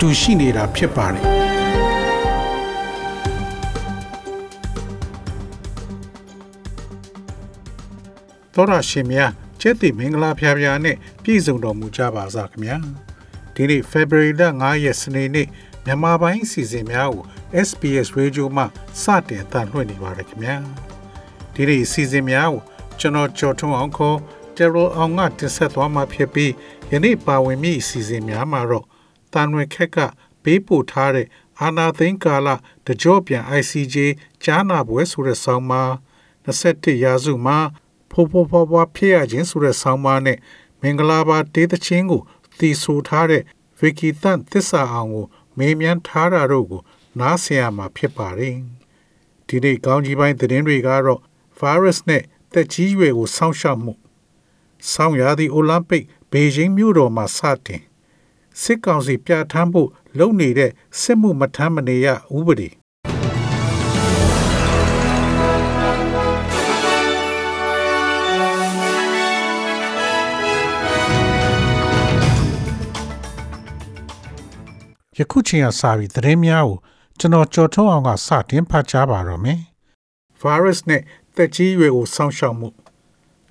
တူရှိနေတာဖြစ်ပါတယ်သောရရှင်များကျက်တိမင်္ဂလာဖျားဖျားနဲ့ပြည့်စုံတော်မူကြပါစားခင်ဗျာဒီနေ့ February လ9ရက်စနေနေ့မြန်မာပိုင်းအစီအစဉ်များကို SPS Radio မှစတင်တန်လှည့်နေပါတယ်ခင်ဗျာဒီနေ့အစီအစဉ်များကိုကျွန်တော်ကြော်ထုံးအောင်ခေါ် Terror အောင်ကတင်ဆက်သွားမှာဖြစ်ပြီးယနေ့ပါဝင်မိအစီအစဉ်များမှာတော့ တန်ရွယ်ခက်ကပေးပို့ထားတဲ့အာနာသိန်းကာလတကြော့ပြန် ICJ ကြားနာပွဲဆိုတဲ့ဆောင်းပါး21ရာစုမှာဖိုးဖိုးဖွားဖွားဖြစ်ရခြင်းဆိုတဲ့ဆောင်းပါးနဲ့မင်္ဂလာပါတေးသချင်းကိုသီဆိုထားတဲ့ဗီကီတန်သစ္စာအောင်ကို မေးမြန်းထားတာတို့ကို နားဆင်ရမှာဖြစ်ပါတယ်ဒီနေ့ကောင်းကြီးပိုင်းသတင်းတွေကတော့ virus နဲ့တက်ကြီးရွယ်ကိုစောင့်ရှောက်မှု ဆောင်းရာသီအိုလံပစ်ဘေဂျင်းမြို့တော်မှာစတင် စစ်ကောင်စီပြဋ္ဌာန်းဖို့လုပ်နေတဲ့စစ်မှုမထမ်းမနေရဥပဒေယခုချိန်ကစပြီးသတင်းများကိုကျွန်တော်ကြော်ထုတ်အောင်ကစတင်ဖတ်ကြားပါတော့မယ်။ virus နဲ့တက်ကြီးရွယ်ကိုစောင့်ရှောက်မှု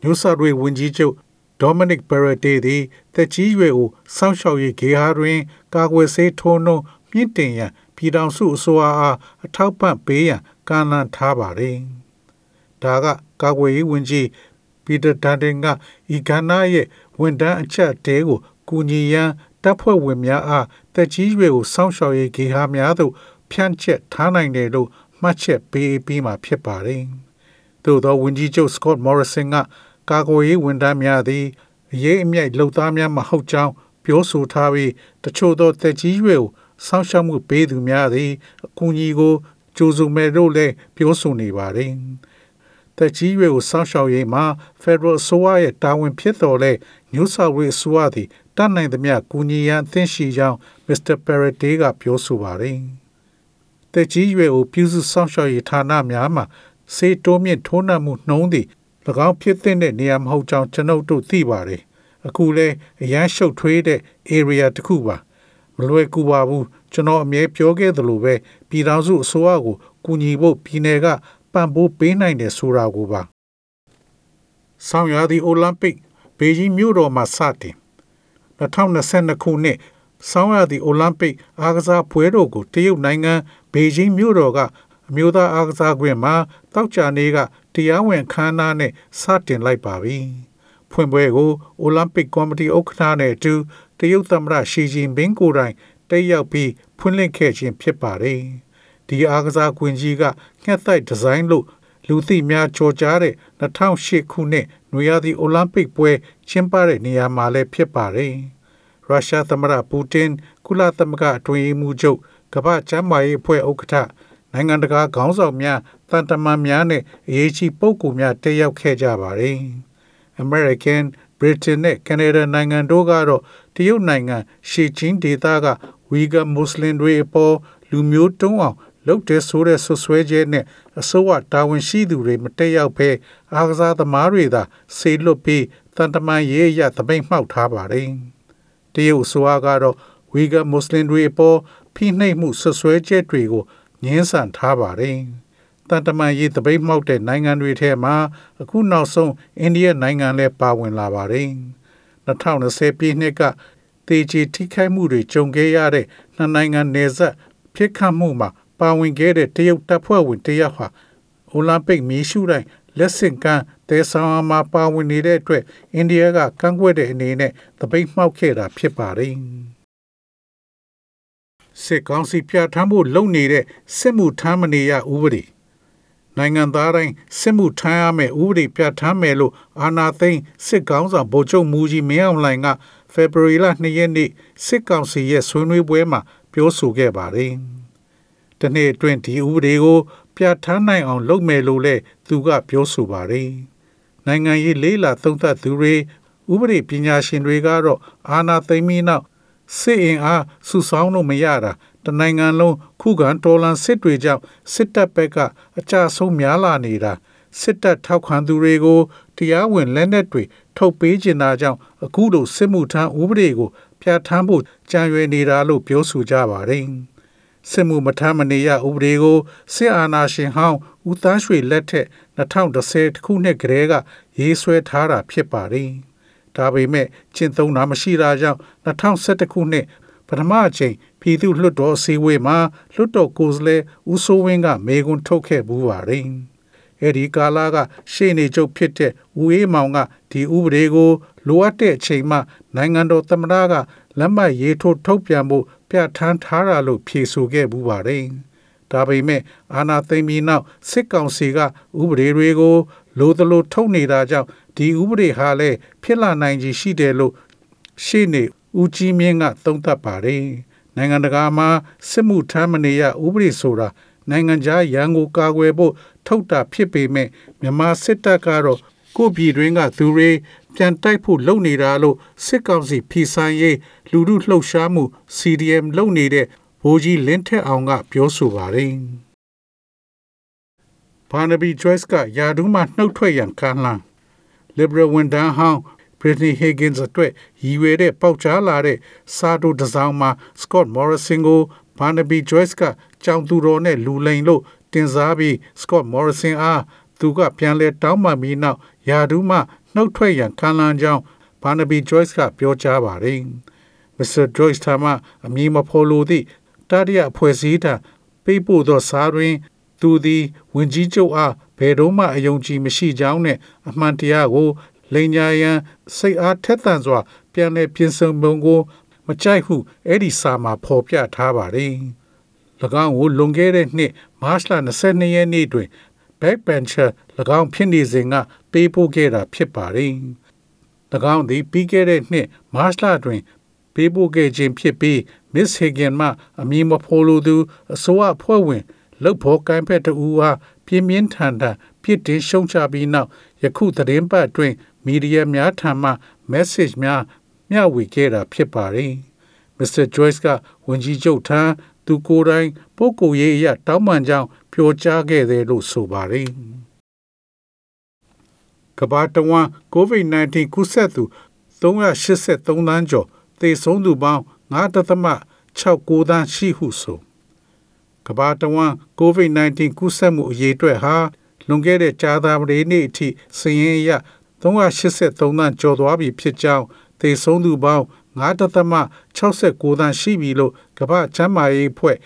New South Wales ဝန်ကြီးချုပ် Dominic Perrottet သည်တက်ကြီးရွယ်ကိုစောင့်ရှောက်ရေးဂေဟာတွင် ကာကွယ်ဆေးထိုးနှုန်းမြင့်တင်ရန်ပြည်ထောင်စုအစိုးရအားအထောက်ပံ့ပေးရန်ကမ်းလှမ်းထားပါသည်။ဒါကကာကွယ်ရေးဝန်ကြီးပီတာဒန်တင်ကဤကဏ္ဍရဲ့ဝန်တန်းအချက်တဲကိုကူညီရန်တပ်ဖွဲ့ဝင်များအားတက်ကြီးရွယ်ကိုစောင့်ရှောက်ရေးဂေဟာများသို့ဖြန့်ချက်ထားနိုင်တယ်လို့မှတ်ချက်ပေးပြီးမှဖြစ်ပါတယ်။သို့သောဝန်ကြီးချုပ် Scott Morrison က ကာကွယ်ရေးဝန်ထမ်းများသည်အရေးအမြိုက်လှုပ်သားများမဟုတ်ကြောင်းပြောဆိုထားပြီးတချို့သောတက်ကြီးရွယ်ကိုစောင့်ရှောက်မှုပေးသူများသည်အကူအညီကိုကြိုးစုံမဲ့လို့လည်းပြောဆိုနေပါတယ်။တက်ကြီးရွယ်ကိုစောင့်ရှောက်ရေးမှာ Federal အစိုးရရဲ့တာဝန်ဖြစ်တော်လဲ New South Wales အစိုးရသည်တတ်နိုင်သမျှကူညီရန်အသင့်ရှိကြောင်း Mr. Perrottet ကပြောဆိုပါတယ်။တက်ကြီးရွယ်ကိုပြုစုစောင့်ရှောက်ရေးဌာနများမှာစေတိုးမြင့်ထိုးနှံမှုနှုံးသည်၎ င်းဖြစ်တဲ့နေရာမဟုတ်ကြောင်းကျွန်ုပ်တို့သိပါတယ်။အခုလဲအရန်ရှုပ်ထွေးတဲ့ area တစ်ခုပါ။မလွယ်ကူပါဘူးကျွန်တော်အမြဲပြောခဲ့သလိုပဲပြည်ထောင်စုအစိုးရကိုကူညီဖို့ပြည်내ကပံ့ပိုးပေးနိုင်တယ်ဆိုတာကိုပါ။ဆောင်းရာသီအိုလံပစ်ဘေဂျင်းမြို့တော်မှာစတင်2022ခုနှစ်ဆောင်းရာသီအိုလံပစ်အားကစားပွဲတော်ကိုတရုတ်နိုင်ငံဘေဂျင်းမြို့တော်ကအမျိုးသားအားကစားကွင်းမှာတောက်ကြနေ့က တရားဝင်ခမ်းနားနဲ့စတင်လိုက်ပါပြီ။ဖွင့်ပွဲကိုအိုလံပစ်ကော်မတီဥက္ကဋ္ဌနဲ့အတူတရုတ်သမ္မတရှီဂျင်ပင်းကိုယ်တိုင်တက်ရောက်ပြီးဖွင့်လှစ်ခဲ့ခြင်းဖြစ်ပါတယ်။ဒီအားကစားကွင်းကြီးကငှက်သိုက်ဒီဇိုင်းလို့လူသိများကြော်ကြားတဲ့2008ခုနှစ်နွေရာသီအိုလံပစ်ပွဲကျင်းပတဲ့နေရာမှာလည်းဖြစ်ပါတယ်။ရုရှားသမ္မတပူတင်ကုလသမဂ္ဂအတွင်းရေးမှူးချုပ်ကမ္ဘာ့ကျန်းမာရေးအဖွဲ့ဥက္ကဋ္ဌ နိုင်ငံတကာခေါင်းဆောင်များတန်တမန်များနဲ့အရေးကြီးပုဂ္ဂိုလ်များတက်ရောက်ခဲ့ကြပါတယ်။ American, Britain နဲ့ Canada နိုင်ငံတို့ကတော့တရုတ်နိုင်ငံရှီချင်းဒေသကဝီဂါမွတ်စလင်တွေအပေါ်လူမျိုးတုံးအောင်လုပ်တဲ့ဆိုတဲ့ဆွဆွဲချက်နဲ့အစိုးရတာဝန်ရှိသူတွေမတက်ရောက်ဘဲအားကစားသမားတွေသာဆေလွတ်ပြီးတန်တမန်ရေးရသပိတ်မှောက်ထားပါတယ်။တရုတ်အစိုးရကတော့ဝီဂါမွတ်စလင်တွေအပေါ်ဖိနှိပ်မှုဆွဆွဲချက်တွေကို ငင်းဆန်ထားပါတယ်။တန်တမန်ရေးတပိတ်မှောက်တဲ့နိုင်ငံတွေထဲမှာအခုနောက်ဆုံးအိန္ဒိယနိုင်ငံလည်းပါဝင်လာပါတယ်။2020ပြည့်နှစ်ကတေချီထိခိုက်မှုတွေကြုံခဲ့ရတဲ့နှစ်နိုင်ငံနယ်စပ်ဖြစ်ခတ်မှုမှာပါဝင်ခဲ့တဲ့တရုတ်တပ်ဖွဲ့ဝင်တယောက်ဟာအိုလံပစ်မီးရှုတိုင်းလက်ဆင့်ကမ်းတဲဆောင်မှာပါဝင်နေတဲ့အတွက်အိန္ဒိယကကန့်ကွက်တဲ့အနေနဲ့တပိတ်မှောက်ခဲ့တာဖြစ်ပါတယ်။ စစ်ကောင်စီပြဋ္ဌာန်းဖို့လုပ်နေတဲ့စစ်မှုထမ်းမနေရဥပဒေနိုင်ငံသားတိုင်းစစ်မှုထမ်းရမယ့်ဥပဒေပြဋ္ဌာန်းမယ်လို့အာဏာသိမ်းစစ်ကောင်ဆောင်ဗိုလ်ချုပ်မူကြီးမင်းအောင်လှိုင်ကဖေဖော်ဝါရီလ2ရက်နေ့စစ်ကောင်စီရဲ့ဆွေးနွေးပွဲမှာပြပြောဆိုခဲ့ပါတယ်။တနေ့အတွင်းဒီဥပဒေကိုပြဋ္ဌာန်းနိုင်အောင်လုပ်မယ်လို့လည်းသူကပြောဆိုပါတယ်။နိုင်ငံရေးလေးလာသုံးသပ်သူတွေဥပဒေပညာရှင်တွေကတော့အာဏာသိမ်းပြီးနောက် စစ်အင်အားစုဆောင်းလို့မရတာတနိုင်ငံလုံးခုခံတော်လှန်စစ်တွေကြောင့်စစ်တပ်ဘက်ကအကြဆုံးများလာနေတာစစ်တပ်ထောက်ခံသူတွေကိုတရားဝင်လက်နက်တွေထုတ်ပေးကျင်တာကြောင့်အခုလိုစစ်မှုထမ်းဥပဒေကိုပြဋ္ဌာန်းဖို့ကြံရွယ်နေတာလို့ပြောဆိုကြပါတယ်။စစ်မှုမထမ်းမနေရဥပဒေကိုစစ်အာဏာရှင်ဟောင်းဦးသန်းရွှေလက်ထက်2010ခုနှစ်ကတည်းကရေးဆွဲထားတာဖြစ်ပါတယ်။ ဒါပေမဲ့ကျင့်သုံးတာမရှိတာကြောင့်2011ခုနှစ်ပထမအချိန်ပြည်သူ့လွှတ်တော်အစည်းအဝေးမှာလွှတ်တော်ကိုယ်စားလှယ်ဦးစိုးဝင်းကမေခွန်းထုတ်ခဲ့ဘူးပါတယ်။အဲဒီကာလကရှေ့နေချုပ်ဖြစ်တဲ့ဦးအေးမောင်ကဒီဥပဒေကိုလိုအပ်တဲ့အချိန်မှနိုင်ငံတော်သမ္မတကလက်မှတ်ရေးထိုးထုတ်ပြန်ဖို့ပြဋ္ဌာန်းထားတာလို့ဖြေဆိုခဲ့ဘူးပါတယ်။ဒါပေမဲ့အာဏာသိမ်းပြီးနောက်စစ်ကောင်စီကဥပဒေတွေကိုလိုသလိုထုတ်နေတာကြောင့် ဒီဥပဒေဟာလည်းဖြစ်လာနိုင်ကြီးရှိတယ်လို့ရှေ့နေဦးကြီးမြင့်ကသုံးသပ်ပါတယ်။နိုင်ငံတကာမှာစစ်မှုထမ်းမနေရဥပဒေဆိုတာနိုင်ငံခြားရန်ကိုကာကွယ်ဖို့ထုတ်တာဖြစ်ပေမဲ့မြန်မာစစ်တပ်ကတော့ကိုယ့်ပြည်တွင်းကသူတွေပြန်တိုက်ဖို့လုပ်နေတာလို့စစ်ကောင်စီဖီဆိုင်ရေးလူမှုလှုပ်ရှားမှု CDM လုပ်နေတဲ့ဗိုလ်ကြီးလင်းထက်အောင်ကပြောဆိုပါတယ်။ဘာနဘီ Joyce ကယာဒူးမှနှုတ်ထွက်ရန်ခံလန်း Liberal ဝန်ထမ်းဟောင်း Britney Higgins အတွက်ရည်ရွယ်တဲ့ပေါက်ကြားလာတဲ့စာတိုတစ်စောင်းမှာ Scott Morrison ကို Barnaby Joyce ကကြောင်သူတော်နဲ့လူလိန်လို့တင်စားပြီး Scott Morrison အားသူကပြန်လဲတောင်းပန်ပြီးနောက်ယာဒူးမှနှုတ်ထွက်ရန်ခံလန်းကြောင်း Barnaby Joyce ကပြောကြားပါတယ်။ Mr. Joyce ထာမအမည်မဖော်လိုသည့်တတိယအဖွဲ့အစည်းထံပေးပို့သောစာတွင် သူသည်ဝင်ကြီးချုပ်အားဘယ်တော့မှအယုံကြည်မရှိကြောင်းနဲ့အမှန်တရားကိုလိန်ညာရန်စိတ်အားထက်သန်စွာ ပြန်လည်ပြင်ဆင်ပုံကို မကြိုက်ဟုအဲ့ဒီစာမှာဖော်ပြထားပါတယ်။၎င်းကိုလွန်ခဲ့တဲ့နှစ်မတ်လ22ရက်နေ့တွင် backbencher ၎င်းဖြစ်နေစဉ်ကပေးပို့ခဲ့တာဖြစ်ပါတယ်။၎င်းသည်ပြီးခဲ့တဲ့နှစ်မတ်လတွင်ပေးပို့ခဲ့ခြင်းဖြစ်ပြီး Miss Higgin မှအမည်မဖော်လိုသူအစိုးရအဖွဲ့ဝင် လုတ်ဖို့ကိုင်းဖက်တူအားပြင်းပြင်းထန်ထန်ပြစ်တင်ရှုံချပြီးနောက်ယခုသတင်းပတ်အတွင်းမီဒီယာများထံမှ message များမျှဝေခဲ့တာဖြစ်ပါတယ်။ Mr. Joyce ကဝန်ကြီးချုပ်ထံသူကိုယ်တိုင်ပုဂ္ဂိုလ်ရေးအရတောင်းပန်ကြောင်းပြောကြားခဲ့တယ်လို့ဆိုပါတယ်။ကမ္ဘာတဝန်း COVID-19 ကူးစက်သူ383သန်းကျော်သေဆုံးသူပေါင်း9.69သန်းရှိဟုဆို ကမ္ဘာတဝန်း COVID-19 ကူးစက်မှုအရေအတွက်ဟာလွန်ခဲ့တဲ့ကြာသပတေးနေ့အထိစည်ရင်အရ383သန်းကျော်သွားပြီဖြစ်ကြောင်းသေဆုံးသူပေါင်း9.69သန်းရှိပြီလို့ကမ္ဘာ့ကျန်းမာရေးအဖွဲ့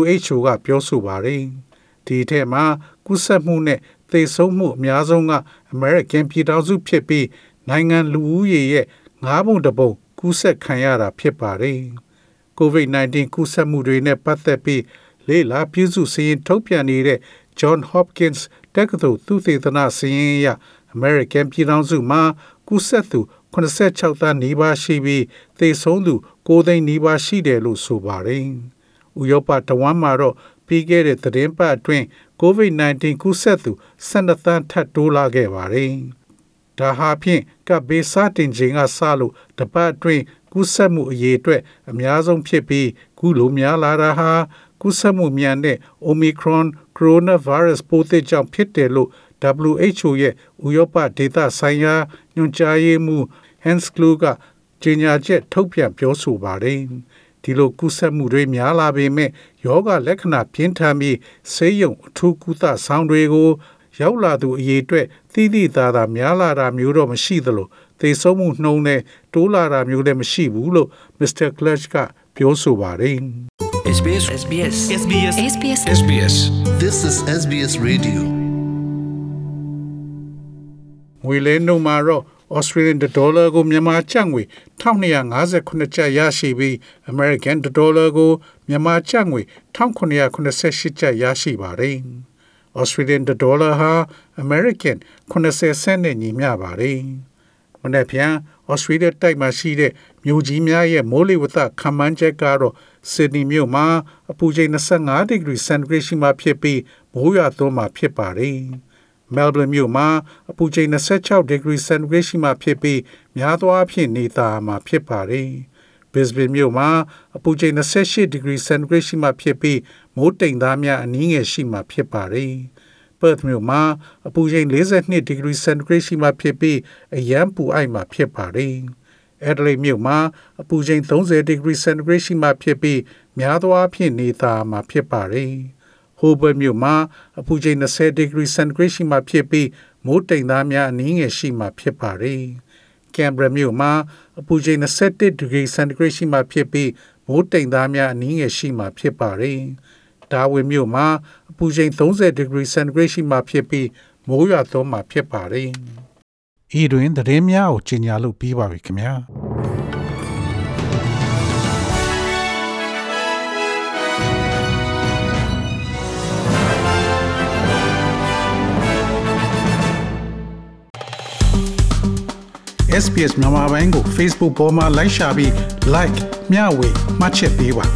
WHO ကပြောဆိုပါတယ်။ဒီထက်မှာကူးစက်မှုနဲ့သေဆုံးမှုအများဆုံးကအမေရိကန်ပြည်ထောင်စုဖြစ်ပြီးနိုင်ငံလူဦးရေရဲ့၅ပုံတစ်ပုံကူးစက်ခံရတာဖြစ်ပါတယ်။ COVID-19 ကူးစက်မှုတွေနဲ့ပတ်သက်ပြီး လေ့လာပြုစုစည်းထုတ်ပြန်နေတဲ့ John Hopkins တက္ကသိုလ်သုတေသနစည်းရင်းအရ American ပြည်ထောင်စုမှာကူးစက်သူ86သန်းနီးပါးရှိပြီးသေဆုံးသူ9သိန်းနီးပါးရှိတယ်လို့ဆိုပါတယ်။ဥရောပတဝမ်းမှာတော့ပြီးခဲ့တဲ့သတင်းပတ်အတွင်း COVID-19 ကူးစက်သူ12သန်းထပ်တိုးလာခဲ့ပါတယ်။ဒါဟာဖြင့်ကပ်ဘေးစတင်ချိန်ကစလို့တပတ်အတွင်းကူးစက်မှုအရေအတွက်အများဆုံးဖြစ်ပြီးခုလိုများလာတာဟာ ကူးစက်မှုမြန်တဲ့ Omicron coronavirus ပိုးသစ်ကြောင့်ဖြစ်တယ်လို့ WHO ရဲ့ဥရောပဒေသဆိုင်ရာညွှန်ကြားရေးမှူး Hans Kluge ကကြေညာချက်ထုတ်ပြန်ပြောဆိုပါတယ်။ဒီလိုကူးစက်မှုတွေများလာပေမဲ့ယောဂလက္ခဏာပြင်းထန်ပြီးဆေးရုံအထူးကုသဆောင်တွေကို ရောက်လာသူအရေအတွက်သိသိသာသာများလာတာမျိုးတော့မရှိသလိုသေဆုံးမှုနှုန်းနဲ့တိုးလာတာမျိုးလည်းမရှိဘူးလို့ Mr. Clutch ကပြောဆိုပါတယ်။ SBS SBS SBS SBS This is SBS Radio. ငွေလဲနှုန်းမှာတော့ Australian dollar ကိုမြန်မာကျပ်ငွေ1258ကျပ်ရရှိပြီး American dollar ကိုမြန်မာကျပ်ငွေ1988ကျပ်ရရှိပါတယ်။ Australian dollar ဟာ American 80စက်နဲ့ညီမျှပါတယ်။မနေ့ပြန် Australia တိုက်မှာရှိတဲ့မြို့ကြီးများရဲ့မိုးလေဝသခန့်မှန်းချက်ကတော့ Sydney မြို့မှာအပူချိန်25ဒီဂရီစင်တီဂရိတ်ရှိမှဖြစ်ပြီးမိုးရွာသွန်းမှာဖြစ်ပါတယ်။ Melbourne မြို့မှာအပူချိန်26ဒီဂရီစင်တီဂရိတ်ရှိမှဖြစ်ပြီးများသောအားဖြင့်နေသားမှာဖြစ်ပါတယ်။ Brisbane မြို့မှာအပူချိန်28ဒီဂရီစင်တီဂရိတ်ရှိမှဖြစ်ပြီးမိုးတိမ်သားများအနည်းငယ်ရှိမှဖြစ်ပါတယ်။ Perth မြို့မှာအပူချိန်42ဒီဂရီစင်တီဂရိတ်ရှိမှဖြစ်ပြီးအရန်ပူအိုက်မှာဖြစ်ပါတယ်။ Adelaide မြို့မှာအပူချိန်30ဒီဂရီစင်တီဂရိတ်ရှိမှဖြစ်ပြီးများသောအားဖြင့်နေသားမှာဖြစ်ပါတယ်။ Hobart မြို့မှာအပူချိန်20ဒီဂရီစင်တီဂရိတ်ရှိမှဖြစ်ပြီးမိုးတိမ်သားများအနည်းငယ်ရှိမှဖြစ်ပါတယ်။ Canberra မြို့မှာအပူချိန်21ဒီဂရီစင်တီဂရိတ်ရှိမှဖြစ်ပြီးမိုးတိမ်သားများအနည်းငယ်ရှိမှဖြစ်ပါတယ်။ Darwin မြို့မှာအပူချိန်30ဒီဂရီစင်တီဂရိတ်ရှိမှဖြစ်ပြီးမိုးရွာသွန်းမှဖြစ်ပါတယ်။ဤတွင်သတင်းများကိုကြီးညာလို့ပြီးပါပြီခင်ဗျာ။ SPS မြန်မာပိုင်းကို Facebook ပေါ်မှာ like ရှာပြီး like မျှဝေမှတ်ချက်ပေးပါ